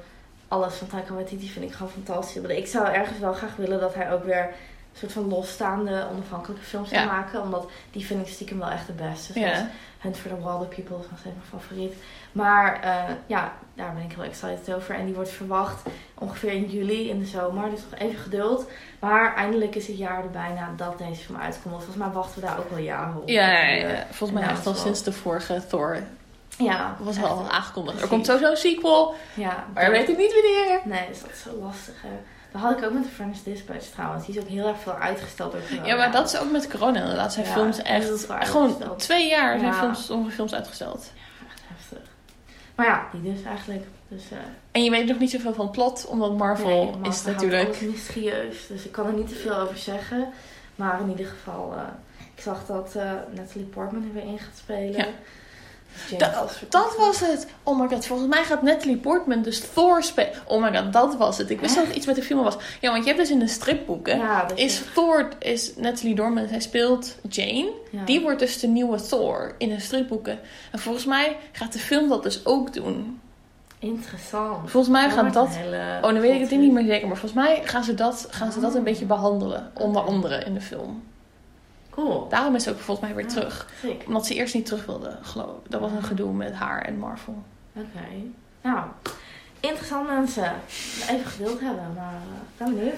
alles van Taika Waititi vind ik gewoon fantastisch. Ik zou ergens wel graag willen dat hij ook weer een soort van losstaande onafhankelijke films ja. maken. Omdat die vind ik stiekem wel echt de beste. Zoals ja. Hunt for the Wilder People is nog steeds mijn favoriet. Maar uh, ja, daar ben ik heel excited over. En die wordt verwacht ongeveer in juli in de zomer. Dus nog even geduld. Maar eindelijk is het jaar er bijna dat deze film uitkomt. Volgens mij wachten we daar ook wel jaren op. Ja, ja, ja. volgens mij echt al sinds de vorige Thor. Ja, was al aangekondigd. Er komt sowieso een sequel. Ja, maar weet ik niet wanneer. Nee, dus dat is zo lastig. Hè. Dat had ik ook met de French Dispatch trouwens. Die is ook heel erg veel uitgesteld door corona. Ja, maar dat is ook met corona inderdaad. Zijn Ja, films echt... Gewoon twee jaar zijn films, sommige films uitgesteld. Ja, echt heftig. Maar ja, die dus eigenlijk. Dus, eh, En je weet nog niet zoveel van het plot, omdat Marvel nee, Marvel is natuurlijk... mysterieus. Dus ik kan er niet te veel over zeggen. Maar in ieder geval, eh, ik zag dat eh, Natalie Portman er weer in gaat spelen. Ja. James Da- was verkozen. Dat was het. Oh my god, volgens mij gaat Natalie Portman dus Thor spelen. Oh my god, dat was het. Ik wist dat het iets met de film was. Ja, want je hebt dus in de stripboeken... Ja, dat Is Thor, is Natalie Dorman, zij speelt Jane. ja. Die wordt dus de nieuwe Thor in de stripboeken. En volgens mij gaat de film dat dus ook doen. Interessant. Volgens mij Dat gaat dat... Oh, dan weet ik het niet meer zeker. Maar volgens mij gaan ze dat, gaan ze dat een Oh. beetje behandelen. Onder andere in de film. Cool. Daarom is ze ook volgens mij weer Ja. terug. Sick. Omdat ze eerst niet terug wilde, geloof ik. Dat was een gedoe met haar en Marvel. Oké. Nou, interessant mensen. Even geduld hebben, maar uh, ben benieuwd.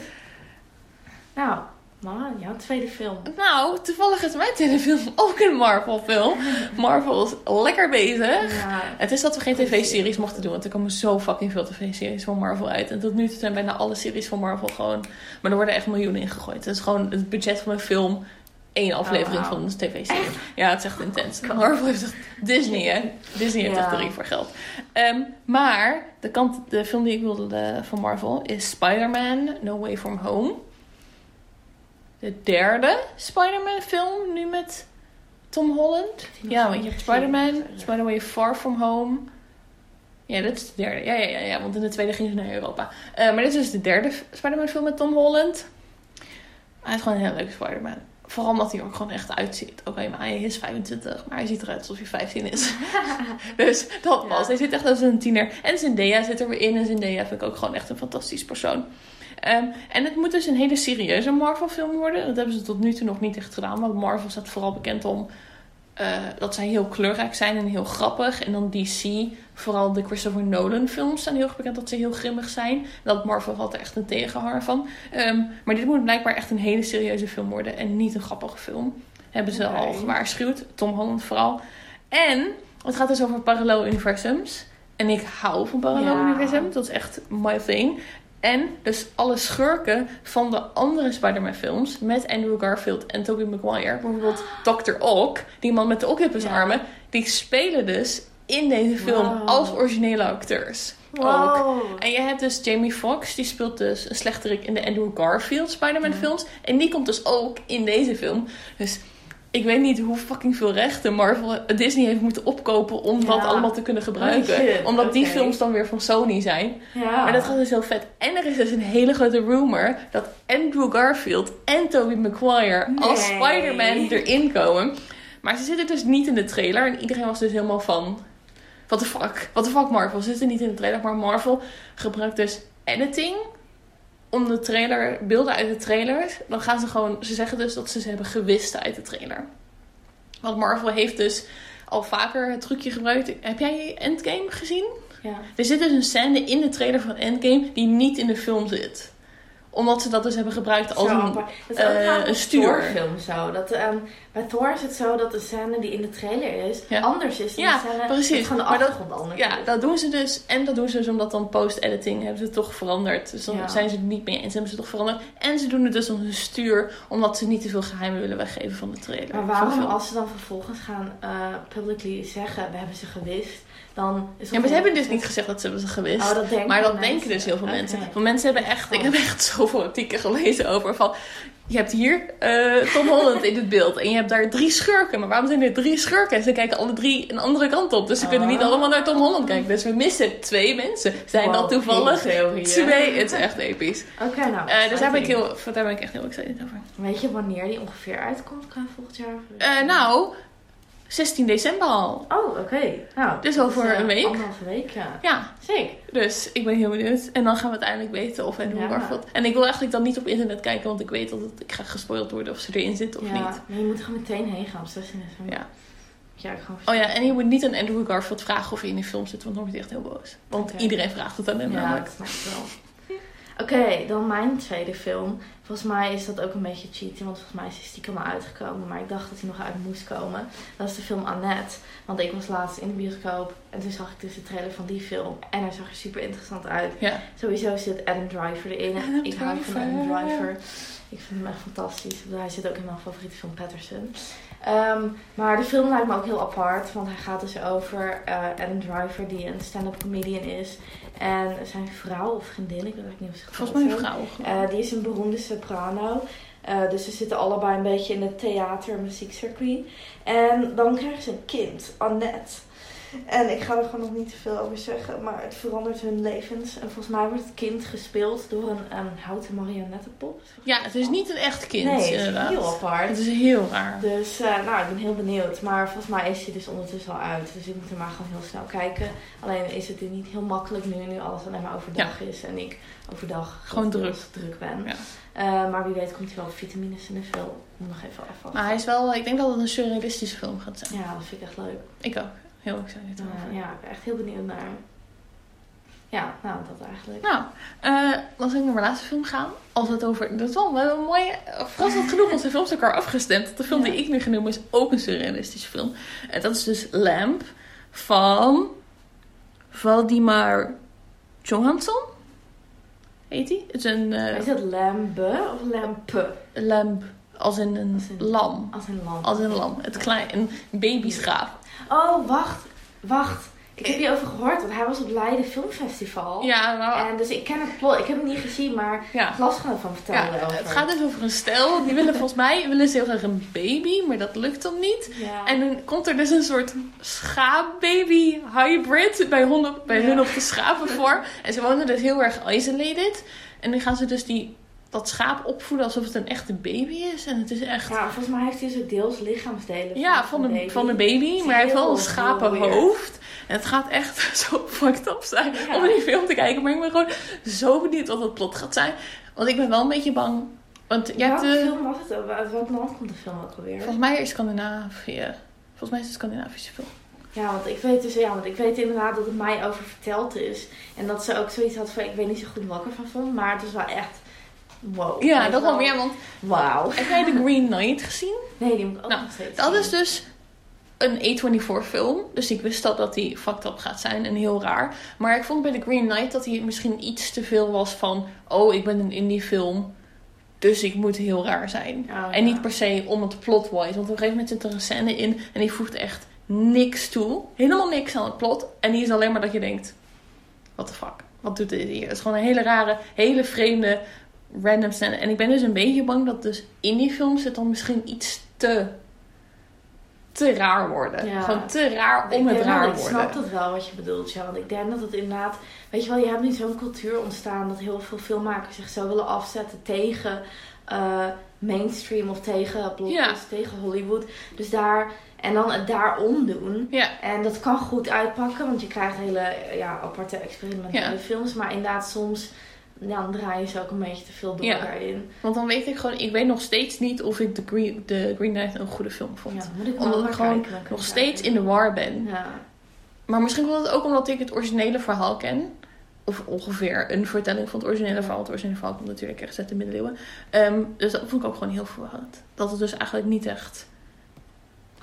Nou, maar jouw tweede film. Nou, toevallig is mijn telefilm ook een Marvel film. Marvel is lekker bezig. Ja, Het is dat we geen tv-series mochten doen, want er komen zo fucking veel tv-series van Marvel uit. En tot nu toe zijn bijna alle series van Marvel gewoon... Maar er worden echt miljoenen ingegooid. Het is gewoon het budget van een film, één aflevering wauw. van een tv-serie. Ja, het is echt intens. Marvel heeft echt... Disney, hè? Disney heeft Ja. echt drie voor geld. Ehm, maar de, kant, de film die ik wilde eh, van Marvel is Spider-Man No Way From Home. De derde Spider-Man film, nu met Tom Holland. Ja, want je hebt Spider-Man, gezien. Spider-Man Far From Home. Ja, dit is de derde. Ja, ja, ja, ja want in de tweede ging ze naar Europa. Eh, maar dit is dus de derde Spider-Man film met Tom Holland. Hij is gewoon een heel leuke Spider-Man. Vooral omdat hij er ook gewoon echt uitziet. Oké, maar hij is 25, maar hij ziet eruit alsof hij 15 is. dus dat Ja. was. Hij zit echt als een tiener. En Zendaya zit er weer in. En Zendaya vind ik ook gewoon echt een fantastisch persoon. Ehm, en het moet dus een hele serieuze Marvel film worden. Dat hebben ze tot nu toe nog niet echt gedaan. Want Marvel staat vooral bekend om eh, dat zij heel kleurrijk zijn en heel grappig. En dan DC, vooral de Christopher Nolan films zijn heel erg bekend dat ze heel grimmig zijn. Dat Marvel had er echt een tegenhanger van. Ehm, maar dit moet blijkbaar echt een hele serieuze film worden en niet een grappige film. Hebben ze al gewaarschuwd. Tom Holland vooral. En het gaat dus over parallel universums. En ik hou van parallel Ja. universums. Dat is echt my thing. En dus alle schurken van de andere Spider-Man films met Andrew Garfield en Tobey Maguire, bijvoorbeeld Dr. Ock, die man met de oktopusarmen, die spelen dus in deze film Wow. als originele acteurs. Ook. En je hebt dus Jamie Foxx, die speelt dus een slechterik in de Andrew Garfield Spider-Man films. En die komt dus ook in deze film. Dus ik weet niet hoe fucking veel rechten Marvel, Disney heeft moeten opkopen om dat allemaal te kunnen gebruiken. Omdat die films dan weer van Sony zijn. Ja. Maar dat gaat dus heel vet. En er is dus een hele grote rumor dat Andrew Garfield en Tobey Maguire als. Spider-Man erin komen. Maar ze zitten dus niet in de trailer. En iedereen was dus helemaal van... What the fuck? What the fuck Marvel? Ze zitten niet in de trailer. Maar Marvel gebruikt dus editing om de trailer, beelden uit de trailers. Dan gaan ze gewoon... Ze zeggen dus dat ze ze hebben gewist uit de trailer. Want Marvel heeft dus al vaker het trucje gebruikt. Heb jij Endgame gezien? Ja. Er zit dus een scène in de trailer van Endgame die niet in de film zit. Omdat ze dat dus hebben gebruikt als Zo een... Dat is ook eh, een stuur. Zo. Dat, ehm, bij Thor is het zo dat de scène die in de trailer is, Ja. anders is dan Ja, de scène precies. gewoon de achtergrond anders Ja, dat doen ze dus. En dat doen ze dus omdat dan post-editing hebben ze het toch veranderd. Dus dan Ja. zijn ze het niet mee eens, hebben ze het toch veranderd. En ze doen het dus als een stuur, omdat ze niet te veel geheimen willen weggeven van de trailer. Maar Van waarom, als ze dan vervolgens gaan eh publicly zeggen, we hebben ze gewist, dan is Ja, maar ze hebben dus niet gezegd dat ze hebben ze gewist. Oh, dat denken maar dat mensen. denken dus heel veel mensen. Want mensen hebben echt, ik heb echt zoveel artikelen gelezen over van... Je hebt hier eh, Tom Holland in het beeld en je hebt daar drie schurken. Maar waarom zijn er drie schurken? Ze kijken alle drie een andere kant op. Dus ze kunnen niet Oh. allemaal naar Tom Holland kijken. Dus we missen twee mensen. Zijn dat toevallig twee? Het is echt episch. Oké, nou. Eh, dus daar ben, ik heel, daar ben ik echt heel excited over. Weet je wanneer die ongeveer uitkomt volgend jaar? Eh, nou, 16 december al. Oh, oké. Nou, Dus over eh, een week. Anderhalve week, ja. Ja, Zeker. dus ik ben heel benieuwd. En dan gaan we uiteindelijk weten of en hoe Ja. Garfield. En ik wil eigenlijk dan niet op internet kijken, want ik weet dat ik ga gespoild worden of ze erin zit of ja, niet. maar je moet er gewoon meteen heen gaan op 16 december. Ja. Ja, ik gewoon Oh ja, en je moet niet aan Andrew Garfield vragen of hij in die film zit, want dan wordt hij echt heel boos. Want iedereen vraagt het aan hem Ja, namelijk. dat snap ik wel. Oké, dan mijn tweede film. Volgens mij is dat ook een beetje cheating, want volgens mij is hij stiekem al uitgekomen. Maar ik dacht dat hij nog uit moest komen. Dat is de film Annette. Want ik was laatst in de bioscoop en toen zag ik dus de trailer van die film. En hij zag er super interessant uit. Ja. Sowieso zit Adam Driver erin. Adam ik hou van Adam Driver. Ik vind hem echt fantastisch. Hij zit ook in mijn favoriete film Patterson. Ehm, maar de film lijkt me ook heel apart. Want hij gaat dus over eh, Adam Driver, die een stand-up comedian is. En zijn vrouw of vriendin, ik weet niet of ze Volgens mij een vrouw. Eh, die is een beroemde soprano. Eh, dus ze zitten allebei een beetje in het theater- en muziekcircuit. En dan krijgen ze een kind, Annette. En ik ga er gewoon nog niet te veel over zeggen, maar het verandert hun levens. En volgens mij wordt het kind gespeeld door een, houten marionettepop. ja, het is niet een echt kind, nee, het is inderdaad. heel apart. Het is heel raar. Dus eh, nou, ik ben heel benieuwd. Maar volgens mij is hij dus ondertussen al uit. Dus ik moet er maar gewoon heel snel kijken. Alleen is het niet heel makkelijk nu, nu alles alleen maar overdag is. En ik overdag Gewoon druk. druk ben. Ja. Eh, maar wie weet komt hij wel vitamines in de film. Moet nog even afwachten. Maar hij is wel, ik denk dat het een surrealistische film gaat zijn. Ja, dat vind ik echt leuk. Ik ook. Heel excited over. Ja, ik ben echt heel benieuwd naar. Ja, nou, dat eigenlijk. Nou, eh dan zou ik naar mijn laatste film gaan. Als het over. Dat is wel een mooie. Verrassend genoeg onze films elkaar afgestemd. De film Ja. die ik nu ga noemen is ook een surrealistische film. En dat is dus Lamp van. Valdimar Johansson. Heet hij? Het is een. eh, is het lambe of lampe? lamp. Als in een Als in- lam. Als een lamp. Als in een lam. Het klein, een babyschaap. Oh, wacht. Wacht. Ik heb hierover gehoord, want hij was op Leiden Filmfestival. Ja, nou, En dus ik ken het plot. Ik heb hem niet gezien, maar ja. ik las gewoon van vertellen Ja, over. het gaat dus over een stel. Die willen volgens mij willen ze heel graag een baby, maar dat lukt dan niet. Ja. En dan komt er dus een soort schaapbaby hybrid bij, hun op, bij Ja. hun op de schapen voor. En ze wonen dus heel erg isolated. En dan gaan ze dus die, dat schaap opvoeden alsof het een echte baby is. En het is echt... Ja, volgens mij heeft hij ook deels lichaamsdelen Ja, van een, baby. van een baby, maar hij heeft wel een schapenhoofd. En het gaat echt zo fucked up zijn Ja. om die film te kijken. Maar ik ben gewoon zo benieuwd wat het plot gaat zijn. Want ik ben wel een beetje bang. Want hebt Welke de... film was het? Uit welk land komt de film ook alweer? Volgens mij is Scandinavië. Volgens mij is het een Scandinavische film. Ja, want ik weet dus, ja, want ik weet inderdaad dat het mij over verteld is. En dat ze ook zoiets had van, ik weet niet zo goed wat ik ervan vond, maar het was wel echt, wow. Ja, dat wel meer. Want Wauw. heb jij The Green Knight gezien? Nee, die moet ik ook Nou, nog steeds Dat zien. is dus een A24 film. Dus ik wist al dat die fucked up gaat zijn en heel raar. Maar ik vond bij The Green Knight dat hij misschien iets te veel was van... Oh, ik ben een indie film. Dus ik moet heel raar zijn. Oh, En niet per se om het plot-wise. Want op een gegeven moment zit er een scène in en die voegt echt niks toe. Helemaal niks aan het plot. En die is alleen maar dat je denkt: what the fuck? Wat doet dit hier? Het is gewoon een hele rare, hele vreemde, random scène. En ik ben dus een beetje bang dat dus in die films het dan misschien iets te, te raar worden. Ja. Gewoon te raar om het raar Ik snap worden. dat wel wat je bedoelt, ja. Want ik denk dat het inderdaad... Weet je wel, je hebt nu zo'n cultuur ontstaan... dat heel veel filmmakers zich zo willen afzetten tegen eh, mainstream... of tegen blockbusters, tegen Hollywood. Dus daar... En dan het daarom doen. Ja, En dat kan goed uitpakken, want je krijgt hele ja, aparte experimentele films. Maar inderdaad, soms ja, dan draaien ze ook een beetje te veel door Ja. daarin. want dan weet ik gewoon, ik weet nog steeds niet of ik The Green, The Green Knight een goede film vond. Ja, moet ik Omdat ik gewoon kijken, Nog steeds in de war ben. Ja. Maar misschien komt het ook omdat ik het originele verhaal ken. of ongeveer een vertelling van het originele verhaal. Het originele verhaal komt natuurlijk echt uit de middeleeuwen. Ehm, dus dat vond ik ook gewoon heel verwarrend. Dat het dus eigenlijk niet echt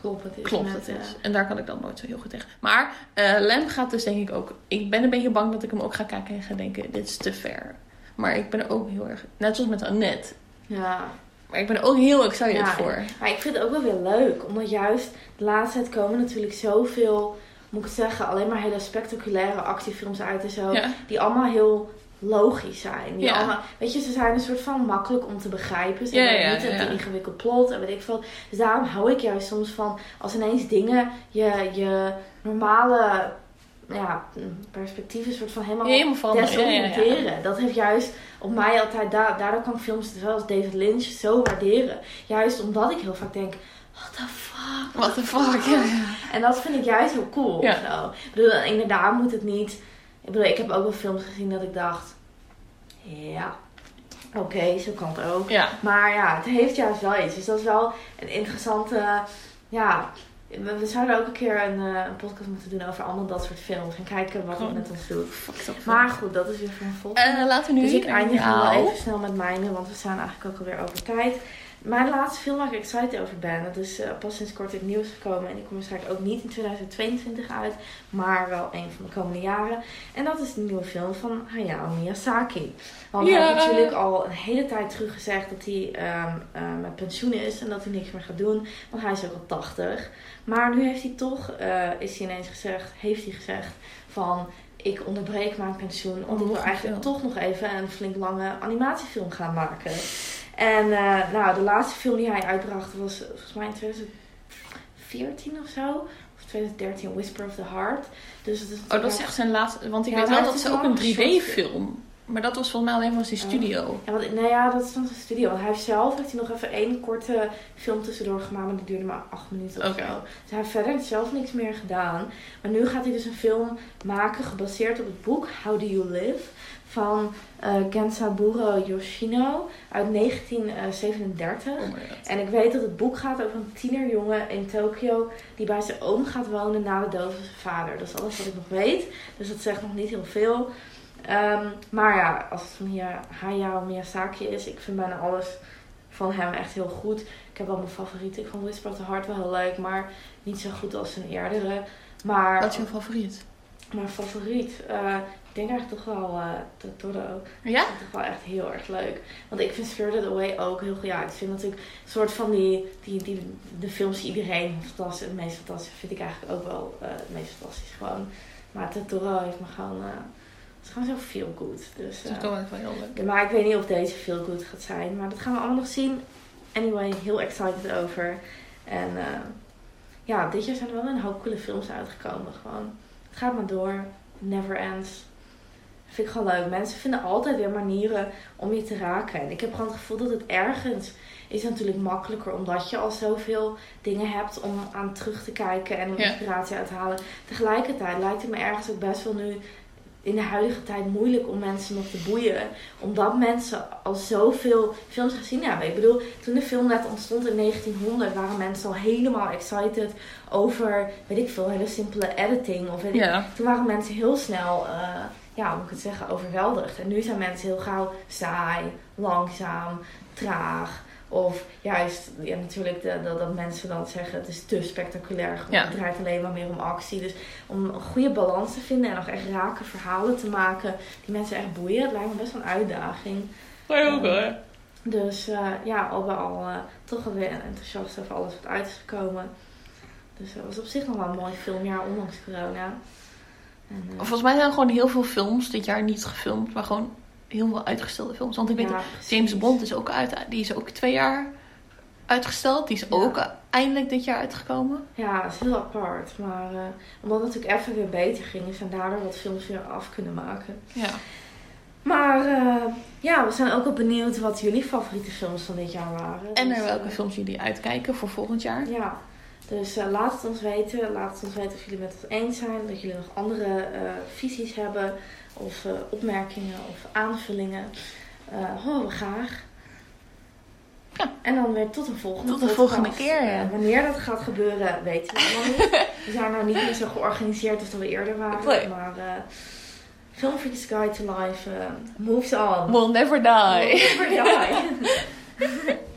Klopt, het is. klopt het is. En daar kan ik dan nooit zo heel goed tegen. Maar eh Lem gaat dus denk ik ook... Ik ben een beetje bang dat ik hem ook ga kijken en ga denken... Dit is te ver. Maar ik ben er ook heel erg... Net zoals met Annette. ja. Maar ik ben er ook heel excited Ja, voor. Maar ik vind het ook wel weer leuk, omdat juist de laatste tijd komen natuurlijk zoveel, moet ik het zeggen, alleen maar hele spectaculaire actiefilms uit en zo. Ja. Die allemaal heel logisch zijn. Die Ja. allemaal, weet je, ze zijn een soort van makkelijk om te begrijpen. Ze hebben ja, niet een ingewikkeld plot en weet ik veel. Dus daarom hou ik juist soms van als ineens dingen je, je normale ja, perspectieven soort van helemaal Helemaal veranderen. Ja, ja, ja. desoriënteren. Dat heeft juist op mij altijd, da daardoor kan ik films zoals David Lynch zo waarderen. Juist omdat ik heel vaak denk, what the fuck? What the fuck, ja, ja. En dat vind ik juist heel cool. Ja. Zo. Ik bedoel, inderdaad moet het niet... Ik bedoel, ik heb ook wel films gezien dat ik dacht, ja, oké, zo kan het ook. Ja, Maar ja, het heeft juist wel iets. Dus dat is wel een interessante, ja... We we zouden ook een keer een, eh, een podcast moeten doen over allemaal dat soort films. En kijken wat het Gewoon- met ons doet. Maar goed, dat is weer voor een volgende. Eh, laten we nu Dus ik eindig nu wel even snel met mijne, want we staan eigenlijk ook alweer over tijd. Mijn laatste film waar ik excited over ben, dat is eh, pas sinds kort in het nieuws gekomen. En die komt waarschijnlijk ook niet in 2022 uit, maar wel een van de komende jaren. En dat is de nieuwe film van Hayao Miyazaki. Want hij heeft natuurlijk al een hele tijd terug gezegd dat hij ehm, eh, met pensioen is en dat hij niks meer gaat doen. Want hij is ook al 80. Maar nu heeft hij toch, eh, is hij ineens gezegd, heeft hij gezegd van ik onderbreek mijn pensioen. Ik nog wil een eigenlijk film. toch nog even een flink lange animatiefilm gaan maken. En eh, nou, de laatste film die hij uitbracht was volgens mij in 2014 of zo. Of 2013, Whisper of the Heart. Dus het is Oh, dat is echt zijn laatste... Want ik Ja, weet wel dat ze ook een een short 3D-film... Maar dat was volgens mij alleen maar zijn Oh. studio. Ja, want, nou ja, dat is dan zijn studio. Want hij heeft zelf heeft hij nog even één korte film tussendoor gemaakt. Maar die duurde maar acht minuten of Oké. zo. Dus hij heeft verder zelf niks meer gedaan. Maar nu gaat hij dus een film maken gebaseerd op het boek How Do You Live? Van eh Gensaburo Yoshino uit 1937. Oh my god. En ik weet dat het boek gaat over een tienerjongen in Tokio die bij zijn oom gaat wonen na de dood van zijn vader. Dat is alles wat ik nog weet. Dus dat zegt nog niet heel veel. Ehm, maar ja, als het van hier Hayao Miyazaki is, ik vind bijna alles van hem echt heel goed. Ik heb wel mijn favorieten. Ik vond Whisper of the Heart wel heel leuk, maar niet zo goed als zijn eerdere. Maar Wat is jouw favoriet? mijn favoriet, eh, denk eigenlijk toch wel Totoro. Ja? Dat is toch wel echt heel erg leuk. Want ik vind Spirited Away ook heel goed. Ja, ik vind natuurlijk een soort van die, die, die de films die iedereen fantastisch, het meest fantastisch vind ik eigenlijk ook wel eh, het meest fantastisch gewoon. Maar Totoro heeft me gewoon, eh, het is gewoon zo feel good. Dus, Dat is wel heel leuk. maar ik weet niet of deze feel good gaat zijn. Maar dat gaan we allemaal nog zien. Anyway, heel excited over. En ja, dit jaar zijn er wel een hoop coole films uitgekomen. Gewoon, het gaat maar door. Never ends. Vind ik gewoon leuk. Mensen vinden altijd weer manieren om je te raken. En ik heb gewoon het gevoel dat het ergens is natuurlijk makkelijker. Omdat je al zoveel dingen hebt om aan terug te kijken en om Ja. inspiratie uit te halen. Tegelijkertijd lijkt het me ergens ook best wel nu in de huidige tijd moeilijk om mensen nog te boeien. Omdat mensen al zoveel films gezien hebben. Ik bedoel, toen de film net ontstond in 1900 waren mensen al helemaal excited over, weet ik veel, hele simpele editing. Of weet ik Ja. toen waren mensen heel snel, eh, ja, hoe moet ik het zeggen, overweldigd. En nu zijn mensen heel gauw saai, langzaam, traag. Of juist, ja, natuurlijk de, dat, dat mensen dan zeggen het is te spectaculair. Ja. Het draait alleen maar meer om actie. Dus om een goede balans te vinden en nog echt rake verhalen te maken die mensen echt boeien, dat lijkt me best wel een uitdaging. Ook hoor. Dus eh, ja, al bij al eh, toch wel weer enthousiast over alles wat uit is gekomen. Dus het was op zich nog wel een mooi filmjaar, ondanks corona. Eh, Volgens mij zijn er gewoon heel veel films dit jaar niet gefilmd, maar gewoon heel veel uitgestelde films. Want ik weet, ja. James Bond is ook uit, die is ook twee jaar uitgesteld. Die is Ja. ook eindelijk dit jaar uitgekomen. Ja, dat is heel apart. Maar eh, omdat het natuurlijk even weer beter ging, is en daardoor wat films weer af kunnen maken. Ja. Maar eh, ja, we zijn ook wel benieuwd wat jullie favoriete films van dit jaar waren. En Dus, naar welke eh, films jullie uitkijken voor volgend jaar. Ja, dus eh, laat het ons weten. Laat het ons weten of jullie met ons eens zijn. Dat jullie nog andere eh, visies hebben. Of eh, opmerkingen of aanvullingen. Horen we graag. Ja. En dan weer tot de volgende Tot de podcast. volgende keer, ja. Wanneer dat gaat gebeuren, weten we allemaal niet. We zijn nou niet meer zo georganiseerd als dat we eerder waren. Nee. Maar Film Freaks Guide to Life moves on. We'll never die. We'll never die.